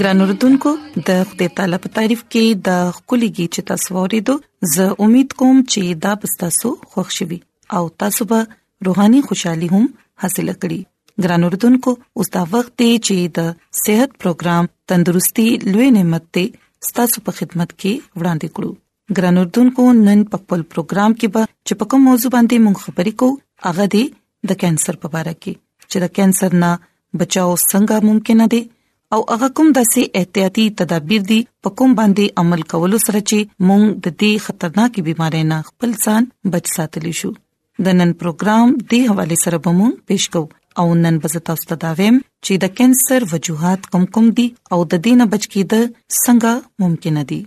ګران اوردونکو د خپل تعالی په تعریف کې د خولي گی چې تاسو ورېدو زه امید کوم چې دا به تاسو خوښ شي او تاسو به روحاني خوشحالي هم حاصل کړئ ګران اوردونکو اوس دا وخت دی چې د صحت پروګرام تندرستي لوي نعمت ته ستاسو په خدمت کې وړاندې کړو ګران اردوونکو نن په خپل پروګرام کې به چې په کوم موضوع باندې مونږ خبرې کوو هغه دی د کانسر په اړه کې چې د کانسر نه بچاو څنګه ممکن دی او هغه کوم داسې احتیاطي تدابیر دي په کوم باندې عمل کول سره چې مونږ د دې خطرناکې بيمارۍ نه خپل ځان بچ ساتل شو د نن پروګرام د حواله سره به مونږ پېښ کوو او نن به تاسو ته دا ویم چې د کانسر وجوهات کوم کوم دي او د دې نه بچ کېد څنګه ممکن دي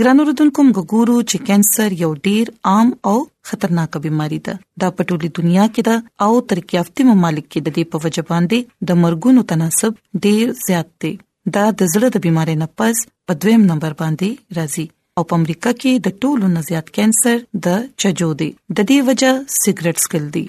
ګران اوردونکو موږ ګورو چې کانسر یو ډیر عام او خطرناک بيماري ده دا په ټولي دنیا کې ده او ترقیافتي ممالک کې د دې په وجه باندې د مرګونو تناسب ډیر زیات دی دا د زړه د بيمارۍ نه پس په دویم نمبر باندې راځي او په امریکا کې د ټولو نه زیات کانسر د چجو دی د دې وجه سیګریټ سکل دی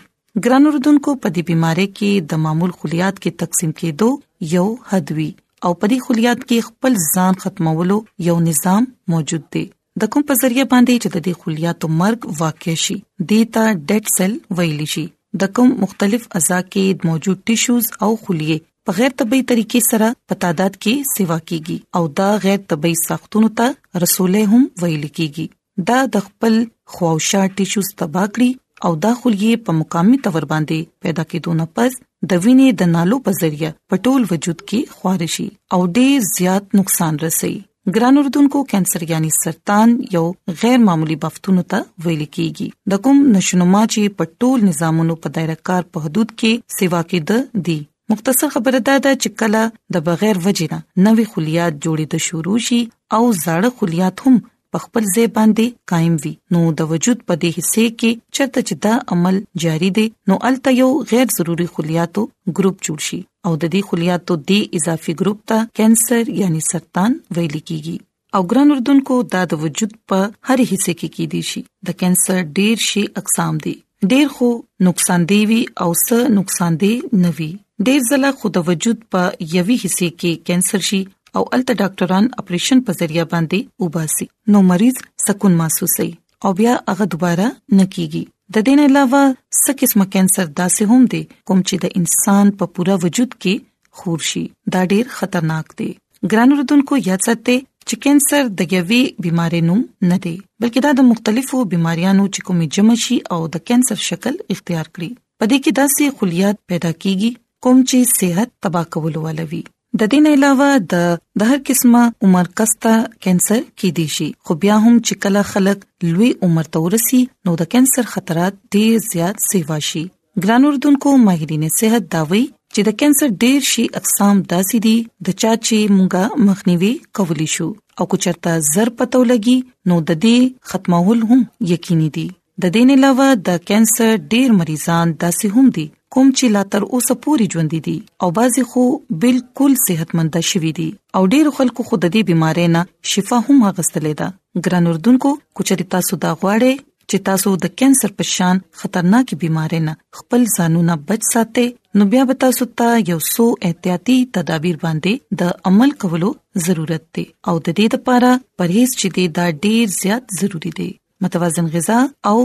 ګران اوردونکو په دې بيمارۍ کې د معمول خلیات کې تقسیم کېدو یو حد وی او په دې خلیات کې خپل ځان ختمولو یو نظام موجود دی د کوم په ذریعہ باندې چې د دې خلیاتو مرګ واقع شي دیتا ډیډ سیل ویل شي د کوم مختلف اعضاء کې موجود ټیشوز او خلیه په غیر طبي طریقې سره په تعداد کې سیوا کیږي او دا غیر طبي ساختونو ته رسوله هم ویل کیږي دا د خپل خواوشا ټیشوز تبا کړي او دا خلیه په مقامی تور باندې پیدا کېدونه پس د وینې د نالو په ذریعہ په ټول وجود کې خارشي او ډېر زیات نقصان رسي ګران اردوونکو کانسر یعنی سرطان یو غیر معمولی بافتونو ته ویل کیږي د کوم نشونما چې په ټول نظامونو په دایره کار په حدود کې سیوا کې ده دي مختصر خبره دا ده چې کله د بغیر وجنه نوې خلیات جوړې د شروع شي او زړه خلیات هم په خپل ځای باندې قائم وي نو د وجود په دې حصے کې چرته چې دا عمل جاری دی نو الته یو غیر ضروری خلیاتو ګروپ جوړ شي او د دې خلیاتو دی اضافي ګروپ ته کینسر یعنی سرطان ویل کیږي او ګران اردوونکو دا د وجود په هر حصے کې کیدی شي د کینسر ډیر شي اقسام دي ډیر خو نقصان دی وی او څه نقصان دی نه وی ډیر زله خو د وجود په یوي حصے کې کینسر شي او الته ډاکټران اپریشن په ذریعہ باندې وباسي نو مریض سکون محسوسي او بیا هغه دوباره نکېږي د دې نه علاوه څه قسمه کینسر داسې هم دي کوم چې د انسان په پوره وجود کې خور شي دا ډیر خطرناک دي ګران اردوونکو یاد ساتئ چې کینسر د یوې بيمارۍ نوم نه دی بلکې دا د مختلفو بيماريانو چې کومې جمع شي او د کینسر شکل اختیار کړي په دې کې داسې خلیات پیدا کیږي کوم چې صحت تباہ کولو ولوي د دې نه علاوه د د هر قسمه عمر کستا کینسر کې دي شي خو بیا هم چې کله خلک لوی عمر تورسي نو د کینسر خطرات ډیر زیات سیوا شي ګران اردوونکو ماهرین صحت داوي چې د کانسر ډیر شي اقسام داسې دي د چا چې مونږه مخنیوي کولی شو او کو چرته زر پتو لګي نو د دې ختمول هم یقیني دي د دې نه علاوه د کانسر ډیر مریضان داسې هم دي کوم چې لا تر اوسه پوري ژوند دي او بعضي خو بالکل صحتمند شوي دي او ډیر خلکو خود دې بيمارۍ نه شفا هم غستلې ده ګران اردوونکو کچري تاسو دا غواړي چې تاسو د کانسر په شان خطرناکي بيمارۍ نه خپل ځانونه بچ ساتئ نو بیا به تاسو ته یو څو احتیاطي تدابیر باندې د عمل کولو ضرورت دی او د دې لپاره پرهیز چې دی دا ډیر زیات ضروری دی متوازن غذا او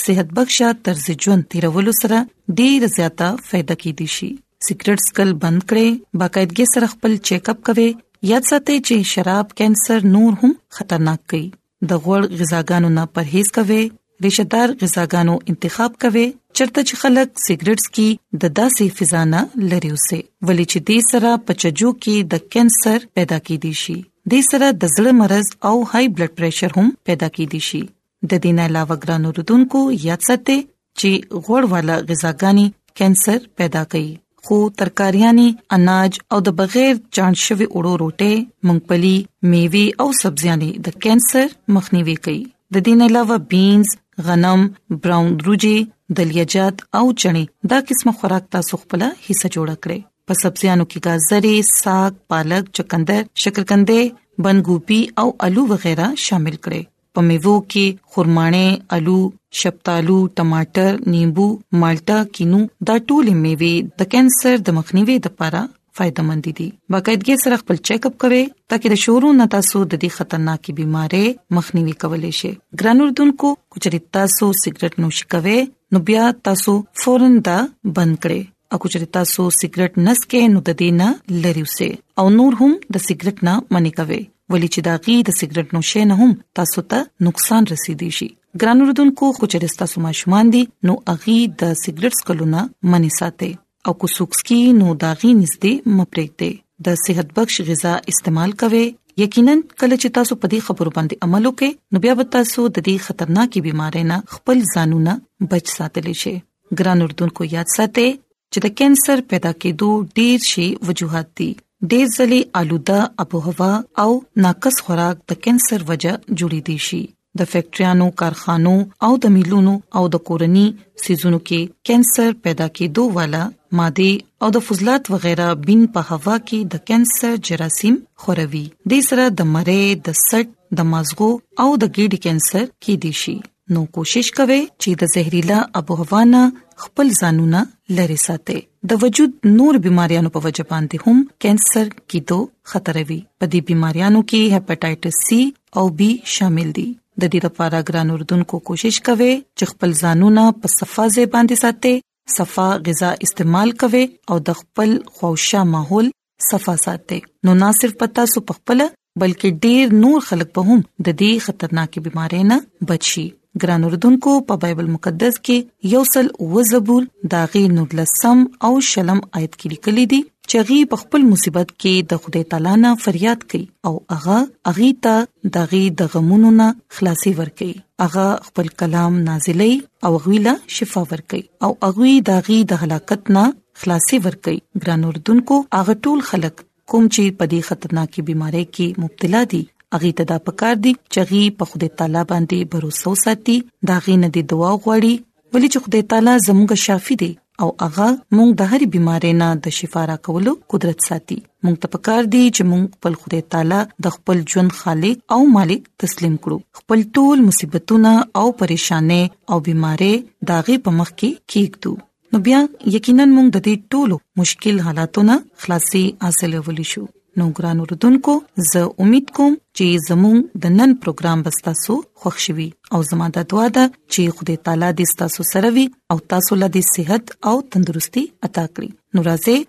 صحت بخش طرز ژوند تیرولو سره ډیر زیاته فائدہ کې دي شي سیګریټ سکل بند کړئ باقاعدګي سره خپل چیک اپ کوئ یاد ساتئ چې شراب کانسر نور هم خطرناک کوي د غوړ غذاګانو نه پرهیز کوئ ریشه دار غذاګانو انتخاب کوئ چرته چې خلک سیګریټ سکي د داسې فضا نه لري اوسه ولې چې دې سره پچجو کې د کانسر پیدا کیدی شي دې سره د زړه مرز او های بلډ پريشر هم پیدا کیدی شي د دې نه علاوه ګرانو رودونکو یاد ساتئ چې غوړ والا غذاګانی کانسر پیدا کوي خو ترکاریانی اناج او د بغیر چاڼ شوی اوړو روټه مونګپلی میوي او سبزيانې د کانسر مخنیوي کوي د دې نه علاوه بینز غنم براون روجي دلیجات او چڼې دا قسمه خوراک تاسو خپل حصہ جوړ کړئ په سبزيانو کې گازرې، ساګ، پالک، چکندر، شکرکندې، بندګوبي او الو وغیرہ شامل کړئ په میوو کې خورمانه، الو، شپتالو، ټماټر، نیمبو، مالټا، کینو دا ټول میوه د کانسر د مخنیوي لپاره فائدمند دي باقاعدګي سره خپل چیک اپ کوي ترڅو د شورو نه تاسو د دې خطرناکې بيمارۍ مخنیوي کولای شئ ګران اردوونکو کچري تاسو سګرټ نوش کوئ نو بیا تاسو فورن دا بند کړئ او که چېرې تاسو سیګریټ نه سکئ نو د دې نه لری اوسئ او نور هم د سیګریټ نه منې کوي ولې چې دا غي د سیګریټ نوشې نه هم تاسو ته نقصان رسیدي شي ګران اوردونکو خو چېرې تاسو ماشومان دي نو اغي د سیګریټ سکلو نه منې ساتي او کو سوکسکی نو دا غي نږدې مپرېګ دی د صحت بخش غذا استعمال کوي یقینا کله چې تاسو په دې خبرو باندې عمل وکړئ نو بیا به تاسو د دې خطرناکې بيمارۍ نه خپل ځانونه بچ ساتلی شئ ګران اردوونکو یاد ساتئ چې د کانسر پیدا کېدو ډېر شي وجوهات دي ډېر ځلې آلوده ابهوا او ناقص خوراک د کانسر وجه جوړې دي شي د فیکټریانو کارخانو او د میلونو او د کورني سيزونو کې کانسر پیدا کېدو والا ماده او د فضلات وغیرہ بین په هوا کې د کانسر جراثیم خوروي د سره د مری د سټ د مازغو او د ګېډې کانسر کې دي شي نو کوشش کوئ چې د زهريلا ابو هوا نه خپل ځانونه لری ساتئ د وجود نور بيماريانو په وجه باندې هم کانسر کیدو خطر وي په دې بيماريانو کې هپاتایټس سي او بي شامل دي د دې لپاره ګران اردوونکو کوشش کوئ چې خپل ځانونه په صفه ځای باندې ساتئ صفه غذا استعمال کوئ او د خپل خوښه ماحول صفا ساتي نو نه صرف پتا سو پخپل بلکې ډیر نور خلک به هم د دې خطرناکې بيمارۍ نه بچي ګران اردوونکو په بایبل مقدس کې یو سل و زبور داغي نور لسم او شلم آیت کې لیکلي دي چې غي په خپل مصیبت کې د خدای تعالی نه فریاد کوي او هغه اغي ته دغي د غمونو نه خلاصي ورکړي هغه خپل کلام نازلې او غویلا شفا ورکړي او هغه دغي د هلاکت نه خلاصي ورکړي ګران اردوونکو هغه ټول خلک کوم چې په دې خطرناکې بيمارۍ کې مبتلا دي اغي ته دا پکار دي چې غي په خدای تعالی باندې باور وساتي دا غي نه دي دعا غواړي ولې چې خدای تعالی زموږ شافي دی او هغه موږ د هرې بيمارۍ نه د شفا را کولو قدرت ساتي موږ ته پکار دي چې موږ خپل خدای تعالی د خپل ژوند خالق او مالک تسلیم کړو خپل ټول مصیبتونه او پریشانې او بيمارۍ داغه په مخ کې کېږدو نو بیا یقینا موږ د دې ټولو مشکل حالاتو نه خلاصي حاصلولی شو نو ګران اوردونکو زه امید کوم چې زموږ د نن پروګرام بستاسو خوښ شوي او زموږ د دعا ده چې خدای تعالی دې تاسو سره وي او تاسو له دې صحت او تندرستي عطا کړي نو راځي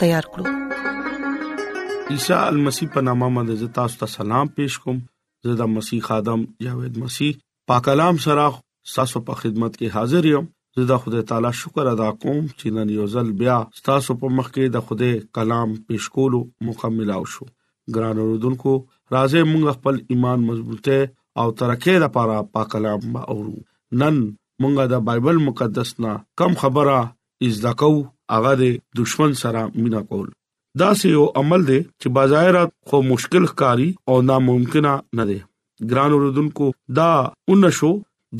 تیار کړو عیسی المسی په نامه باندې تاسو ته سلام پېښ کوم زه د مسیح ادم جاوید مسیح پاک کلام سره تاسو په خدمت کې حاضر یم زه د خدای تعالی شکر ادا کوم چې نن یو ځل بیا تاسو په مخ کې د خدای کلام پېښ کولو مکمل او شو ګران اوردونکو راځي موږ خپل ایمان مضبوطه او ترقه لپاره پاک کلام اورو نن موږ د بایبل مقدس نه کم خبره زده کوو هغه د دشمن سره مینا کول دا سه یو عمل دی چې بظاهر خو مشکل ښکاری او ناممکن نه دی ګران اوردونکو دا اون شو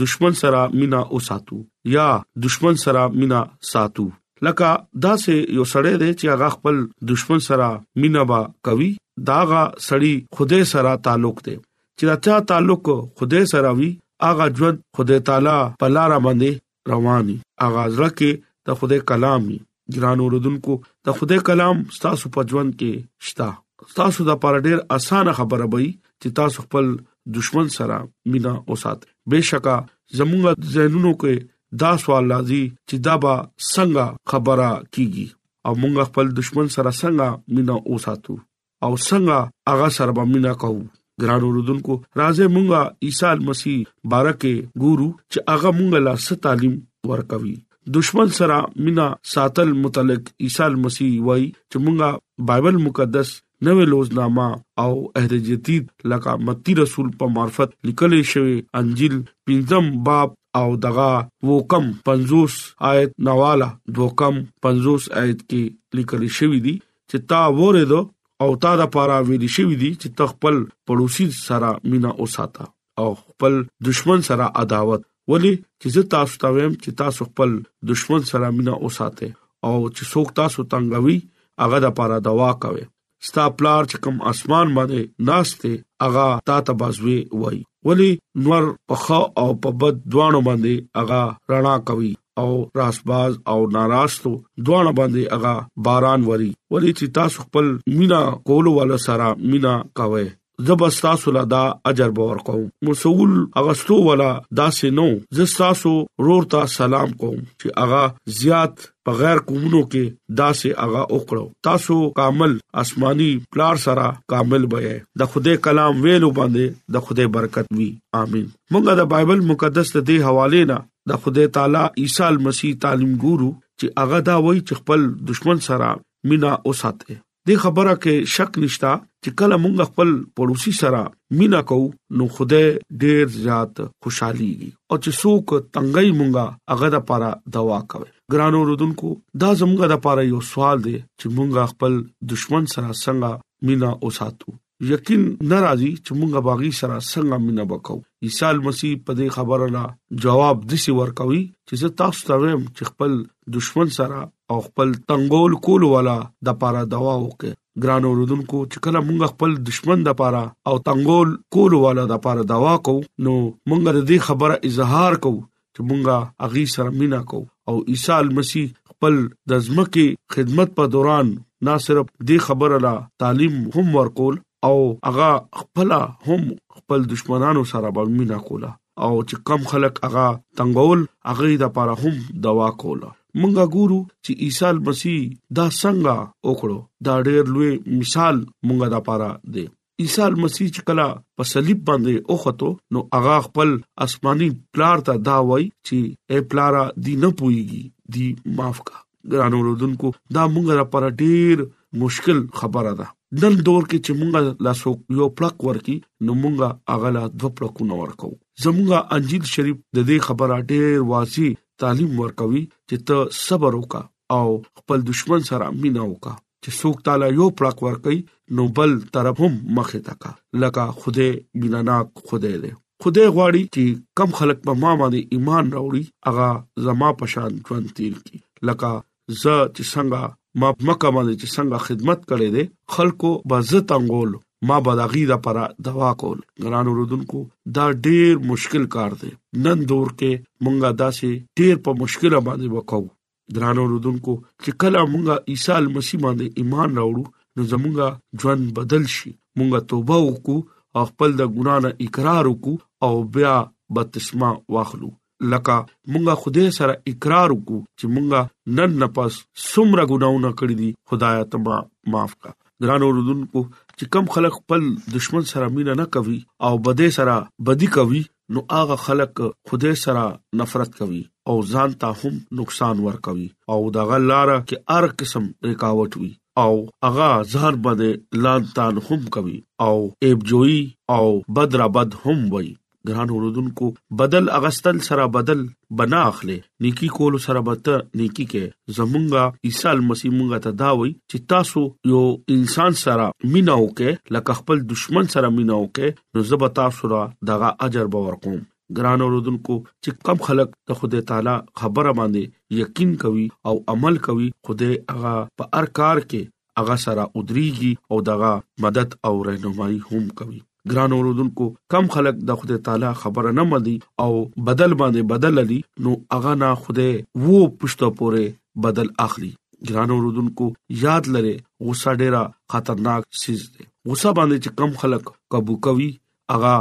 دشمن سره مینا اوساتو یا دشمن سره مینا ساتو لکه دا سه یو سړی دی چې هغه خپل دشمن سره مینا با کوي داغه سړی خوده سره تعلق دی چې دا چا تعلق خوده سره وي هغه ژوند خدای تعالی په لار باندې رواني هغه زړه کې د خدای کلام وي ګران اوردونکو د خدای کلام تاسو په ژوند کې شته تاسو د پر ډیر اسانه خبره وي چې تاسو خپل دشمن سره مینا اوسات بشکا زموږ ذهنونو کې دا سوال راځي چې دا به څنګه خبره کیږي او موږ خپل دشمن سره څنګه مینا اوساتو او څنګه هغه سره به مینا کوو ګران اوردونکو راځي مونږه عیسی مسیح بارکه ګورو چې هغه مونږ لا ست تعلیم ورکوي دشمن سره مینا ساتل متعلق عیسی مسیح وای چې مونږه بایبل مقدس نوې لوزنامه او عہد جدید لکه متی رسول په معرفت لیکل شوی انجیل پنځم باب او دغه وکم 50 آیت نواله دوکم 50 آیت کې لیکل شوی دی چې تا وریدو او تا د پاره ویل شوې دي چې ته خپل پړوسی سره مینا اوساته او خپل دشمن سره عداوت ولی چې زه تاسو ته ویم چې تاسو خپل دشمن سره مینا اوساته او چې څوک تاسو تنګوي هغه د پاره دوا کوي ستا پلار چې کوم اسمان باندې ناشته اغا تا ته بازوي وای ولی نور په خو او په بد دوانو باندې اغا رڼا کوي او راسباز او ناراستو دوانه باندې هغه باران وری ولی چې تاسو خپل مینا کولو والا سره مینا کوي زبستا سولا دا اجر باور کوم مسول اغستو والا دا سينو زستا سو رور تا سلام کوم چې اغا زیات په غیر کومونو کې دا سه اغا اوکړو تاسو کامل آسماني پلار سره کامل به د خوده کلام ویلو باندې د خوده برکت وی امين مونږه د بایبل مقدس ته دی حواله نه د خدای تعالی عیسی مسیح تعلیم ګورو چې هغه دا وایي چې خپل دشمن سره مینا اوساته د خبره کې شک نشتا چې کله مونږ خپل پړوسی سره مینا کو نو خدای ډیر زیات خوشحالي او چې څوک تنګي مونږه هغه د پاره دوا کوي ګرانو رودونکو دا زمونږه د پاره یو سوال دی چې مونږ خپل دشمن سره څنګه مینا اوساتو یقین نه راځي چې مونږه باغی سره څنګه مینا وکاو عیسی مسیح په دې خبره لا جواب د سی ورکوي چې تاسو ته ویم چې خپل دشمن سره او خپل تنگول کول والا د پاره دوا وکړي ګران اوردونکو چې کله مونږ خپل دشمن د پاره او تنگول کول والا د پاره دوا کو نو مونږ د دې خبره اظهار کو چې مونږه اغي سره مینا کو او عیسی مسیح خپل د ځمکې خدمت په دوران نه صرف د خبره لا تعلیم هم ورکول او هغه خپل هم خپل دشمنانو سره به مینا کوله او چې کم خلک هغه تنگول هغه د پاره هم دوا کوله مونږه ګورو چې عیسی مسیح دا څنګه وکړو دا ډېر لوی مثال مونږه د پاره دی عیسی مسیح چې کله په صلیب باندې اوخته نو هغه خپل آسماني پلار ته دا وای چې اے پلارا دی نه پويږي دی معاف کا ګران اوردونکو دا موږ لپاره ډیر مشکل خبره ده نن دور کې چې مونږه لاسو یو پلک ورکی نو مونږه اغلا دو پلکونه ورکو زمونږه انجیل شریف د دې خبره ډېر واضح تعلیم ورکوي چې ته صبر وکا او خپل دشمن سره مینا وکا چې څوک تعالی یو پړق ورکي نو بل طرف هم مخه تکا لکه خوده میناناک خوده دی خدای غواړي چې کم خلک په ما باندې ایمان راوړي هغه زما په شان ژوند تیر کړي لکه زه چې څنګه ما مکه باندې چې څنګه خدمت کړې ده خلکو به زه تنګول ما به د غي د پر دوا کول ګران اوردونکو دا ډیر مشکل کار دی نن دور کې مونږه داسې ډیر په مشکله باندې وکاو درانه اوردونکو چې کله مونږه عیسی مسیح باندې ایمان راوړو نو زمونږه ژوند بدل شي مونږه توبه وکړو او خپل د ګنا نه اقرار وکړو او بیا بپتسما واخلو لکه مونږه خدای سره اقرار وکړو چې مونږه نن نه پس سمره ګناونه کړی دي خدای ته معاف کا درانه اوردونکو چې کم خلک خپل دشمن سره مینا نه کوي او بده سره بدی کوي نو هغه خلک خدای سره نفرت کوي او ځان ته هم نقصان ورکوي او دغه لاره کې هر قسم رکاوټ وي او هغه ځان باندې لان تان هم کوي او ایبجوي او بد را بد هم وي ګران اوردونکو بدل اغستل سره بدل بنا اخلي نیکی کول سره به ته نیکی کې زمونږه عیسی مسیح مونږه ته دا وای چې تاسو یو انسان سره میناو کې لکه خپل دشمن سره میناو کې نو زه به تاسو را دغه اجر به ورکوم ګران اوردونکو چې کم خلک د خدای تعالی خبره باندې یقین کوي او عمل کوي خدای هغه په هر کار کې هغه سره ودریږي او دغه مدد او رهنمایي هم کوي ګران اوردونکو کم خلک د خدای تعالی خبره نه مدي او بدل باندې بدل لري نو هغه نه خدای وو پښته پوره بدل اخلي ګران اوردونکو یاد لره غوسه ډیره خطرناک سیز ده غوسه باندې چې کم خلک قابو کوي هغه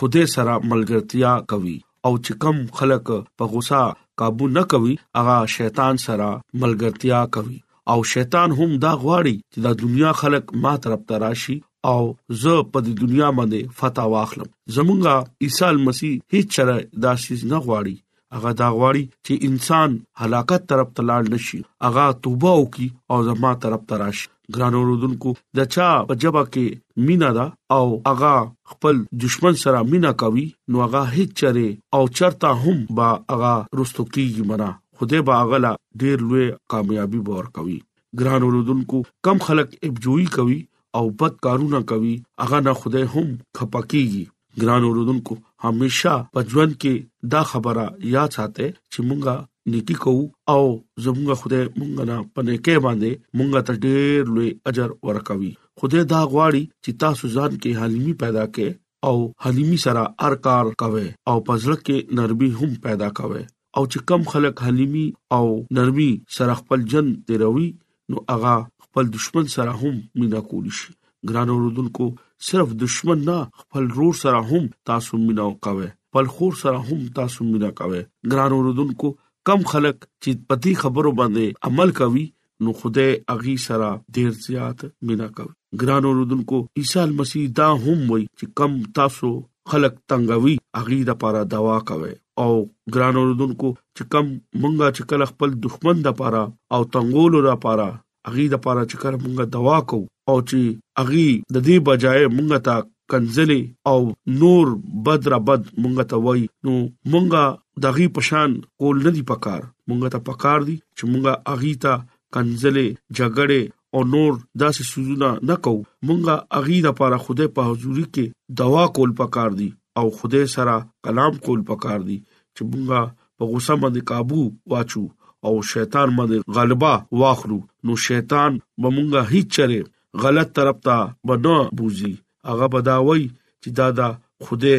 خوده سره ملګرتیا کوي او چې کم خلک په غوسه قابو نه کوي هغه شیطان سره ملګرتیا کوي او شیطان هم دا غواړي چې دا دنیا خلک ما طرف ته راشي او زه په دې دنیا باندې فتح واخلم زمونږه عیسی مسیح هیڅ چره دا شیز نه غواړي هغه دا غواړي چې انسان هلاکت طرف ته لاړ نشي هغه توبه وکي او زما طرف ته راشي ګران اوردونکو د چا په جبا کې مینا ده او هغه خپل دشمن سره مینا کوي نو هغه هیڅ چره او چرتا هم با هغه رستو کیږي منا خدای با هغه لا ډیر لوی کامیابی باور کوي ګران اوردونکو کم خلک ابجوئی کوي او بد کارونه کوي هغه نه خدای هم خپکیږي ګران اوردونکو همیشه په ژوند کې دا خبره یاد ساتئ چې مونږه نیکی کوو او زمونږه خدای مونږه نه پنه کې باندې مونږه ته ډېر لوی اجر ورکوي خدای دا غواړي چې تاسو ځان کې حلیمی پیدا کړئ او حلیمی سره ارکار کوي او پزړه کې نرمي هم پیدا کوي او چې کم خلک حلیمی او نرمی سره خپل جن تیروي نو هغه خپل دشمن سره هم مینا کولی شي ګران اوردونکو صرف دشمن نه خپل رور سره هم تاسو مینا وکوي خپل خور سره هم تاسو مینا کوي ګران اوردونکو کم خلک چې پتی خبرو باندې عمل کوي نو خدای هغه سره ډیر زیات مینا کوي ګران اوردونکو عیسی مسیح دا هم وایي چې کم تاسو خلق تنګوي هغه د پاره دوا کوي او ګران اوردونکو چې کم مونږه چې کله خپل دښمن د پاره او تنګولو د پاره هغه د پاره چې کله مونږه دوا کو او چې هغه د دې بجای مونږه ته کنځلې او نور بد را بد مونږ ته وای نو مونږه دغه پشان کول نه دی پکار مونږ ته پکار دی چې مونږه اغي ته کنځلې جګړې او نور داسې سوزونه نه کو مونږه اغي د پاره خوده په حضوري کې دوا کول پکار دی او خوده سره کلام کول پکار دی چې مونږه په غوسه باندې काबू واچو او شیطان باندې غلبا واخلو نو شیطان به مونږه هیڅ چره غلط طرف ته بنه بوزي هغه بداوي چې دا د خوده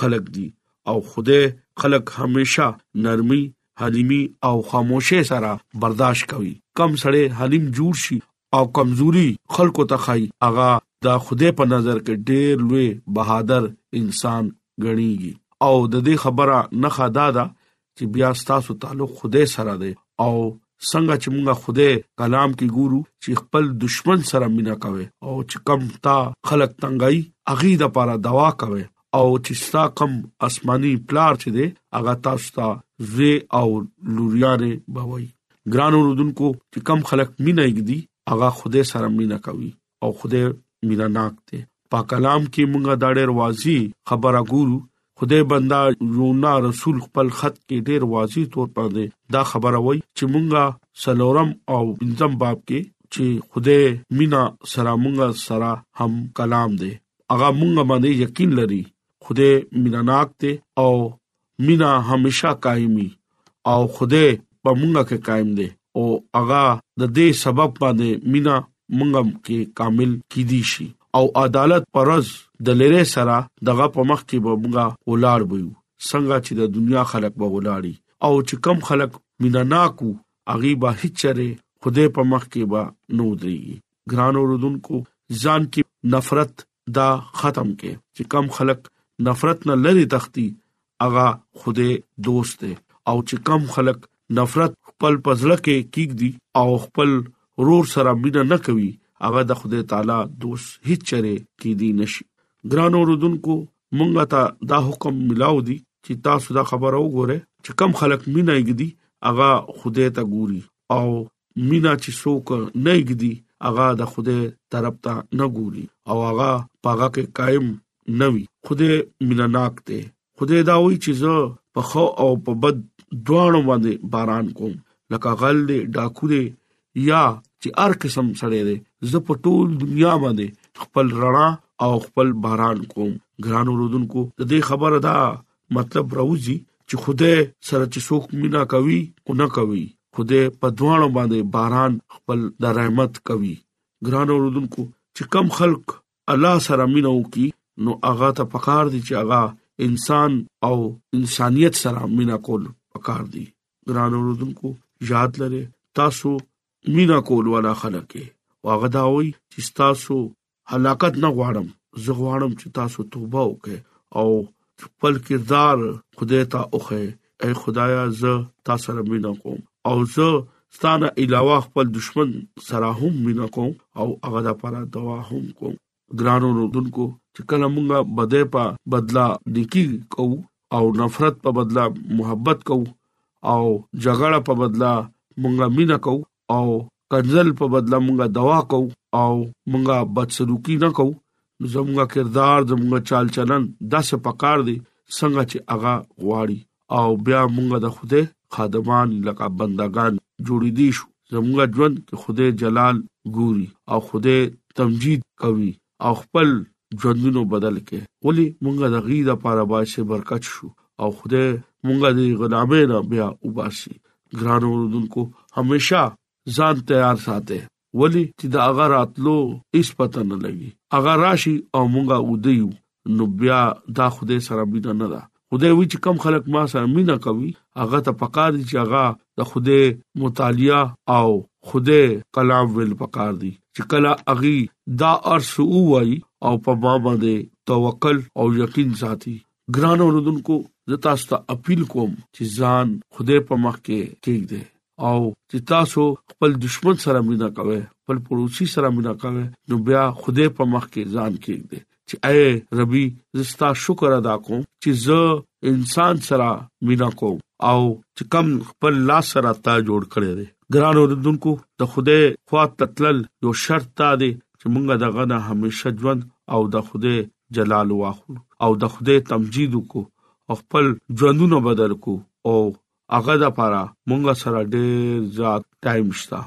خلق دي او خوده خلق همیشه نرمي حلیمی او خاموشه سره برداشت کوي کم سړی حلیم جوړ شي او کمزوري خلکو ته خای اغا دا خوده په نظر کې ډېر لوی بهادر انسان غنيږي او د دې خبره نه خدا ده چې بیا ستاسو تعلق خدای سره دی او څنګه چې موږ خدای کلام کې ګورو چې خپل دشمن سره مینا کوي او چې کم تا خلق تنګای اغي د پاره دوا کوي او چې ستا کم آسماني پلار چې دی هغه تاسو ته زی او لوريانه بوي ګران اوردونکو چې کم خلق مینا یګدي هغه خدای سره مینا کوي او خدای مینا ناک دی په کلام کې مونږه دا ډېر واضح خبره ګورو خدای بندا یونا رسول خپل خط کې ډېر واضح تور باندې دا خبره وای چې مونږه سلورم او پنځم باب کې چې خدای مینا سره مونږه سره هم کلام دی هغه مونږه باندې یقین لري خدای مینا ناک دی او مینا همیشه قائمي او خدای په مونږه کې قائم دی او هغه د دې سبب باندې مینا مونږم کې کامل کیدی شي او عدالت پرز د لری سره دغه په مخ کې به مونږه ولاړ ویو څنګه چې د دنیا خلک به ولاړی او چې کم خلک مینا ناکو اغي به هیڅره خدای په مخ کې به نو دري ګران اوردونکو ځان کې نفرت دا ختم کې چې کم خلک نفرت نه لری تختی اغا خوده دوست دی او چې کم خلک نفرت خپل پزړه کې کیګ دي او خپل رور سره مینه نه کوي هغه د خدای تعالی دوست هیڅ چره کې دي نشي ګران اوردونکو مونږه ته دا حکم ملاو دي چې تاسو دا خبره وګوره چې کم خلک مینه یې دي هغه خدای ته ګوري او مینا چې څوک نه ګدي هغه د خوده طرف ته نه ګوري او هغه پاګه کې قائم نه وي خوده مینا ناک ته خوده دا وی چې زه په خو او په بد دوانو باندې باران کوم لکه غل دې ډاکو دې یا چې هر قسم سړی دی زه په ټول دنیا باندې خپل رڼا او خپل باران کوم ګران اوردونکو د دې خبره ده مطلب راوځي چې خدای سره چې څوک مینا کوي او نه کوي خدای په دوانو باندې باران خپل د رحمت کوي ګران اوردونکو چې کم خلک الله سره مینا وکي نو هغه ته پکار دي چې هغه انسان او انسانيت سره مینا کول پکار دي ګران اوردونکو یاد لره تاسو مینا کول والا خلک واغه دا وي چې تاسو هلاکت نه غواړم زه غواړم چې تاسو توبه وکړئ او خپل کردار خدای ته اوخه اے خدایا زه تاسو سره مینا کوم او زه ستانه علاوه خپل دشمن سره هم مینا کوم او هغه د پاره دوا هم کوم ګرانو رودونکو چې کله مونږه بده په بدلا نیکی کو او نفرت په بدلا محبت کو او جګړه په بدلا مونږه مینا کو او کدل په بدله مونږه دوا کو او مونږه بدسلوکی نه کو نو زمونږه کردار زمونږه چال چلن داسې پکار دی څنګه چې هغه غواړي او بیا مونږه د خوده خادمان لکه بندگان جوړې دي شو زمونږه ژوند کې خوده جلال ګوري او خوده تمجید کوي او خپل ژوندونو بدل کې ولی مونږه د غي د پاره باسي برکت شو او خدای مونږه د غلامه نه بیا وباسي ګران اوردونکو همیشه ځان تیار ساته ولی چې دا هغه راتلو هیڅ پته نه لګي هغه راشي او مونږه ودیو نو بیا دا خدای سره بيد نه ده خدای وی چې کم خلک ما سره مینا کوي هغه ته پکار دي چې هغه د خدای مطالعه او خدای کلام ول پکار دي چې کله اغي دا ارس وای او په ما باندې توکل او یقین ساتي ګران اوردونکو زه تاسو ته اپیل کوم چې ځان خدای په مخ کې کېږده او چې تاسو خپل دشمن سره مینا کوي خپل پړوسی سره مینا کوي نو بیا خوده په مخ کې ځان کېږي چې اے ربي زستا شکر ادا کوم چې زه انسان سره مینا کوم او چې کم خپل لاس سره تا جوړ کړی دی ګران اوردونکو د خوده خوات تتلل یو شرط تا دی چې مونږه دغه نه همیشه ژوند او د خوده جلال واخلو او د خوده تمجید کو خپل ژوندونه بدل کو او هغه د پاره مونږ سره ډېر زیات ټایم شته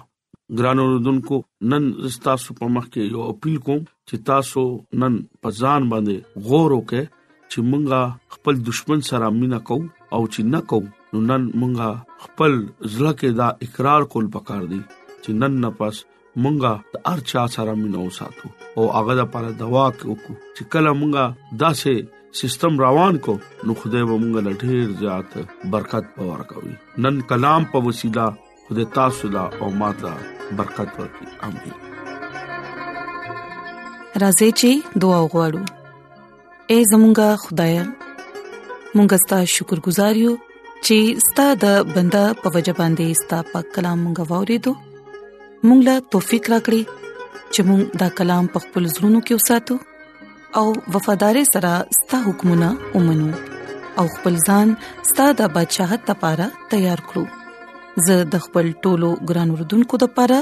ګران اوردونکو نن تاسو په مخ کې یو اپیل کوم چې تاسو نن په ځان باندې غور وکړئ چې مونږه خپل دشمن سره مینا کو او چې نه کو نو نن مونږه خپل ځلکه دا اقرار کول پکار دي چې نن نه پس مونږه د ارچا سره مينو ساتو او هغه د پر دوا کو چې کله مونږه داسې سیستم روان کو نو خدای به مونږ له ډیر زیات برکت پور کوي نن کلام په وسیله خدای تاسو لا او ماته برکت ورکړي امين راځي چې دعا وغوړو اے زمونږ خدای مونږ ستاسو شکر گزار یو چې ستاسو د بندا په وجه باندې ستاسو په کلام مونږ ووریدو مونږ لا توفیق راکړي چې مونږ دا کلام په خپل زړونو کې وساتو او وفادار سره ستاسو حکمونه ومنو او خپل ځان ستاسو د بدشاہت لپاره تیار کړو زه د خپل ټولو ګران وردونکو لپاره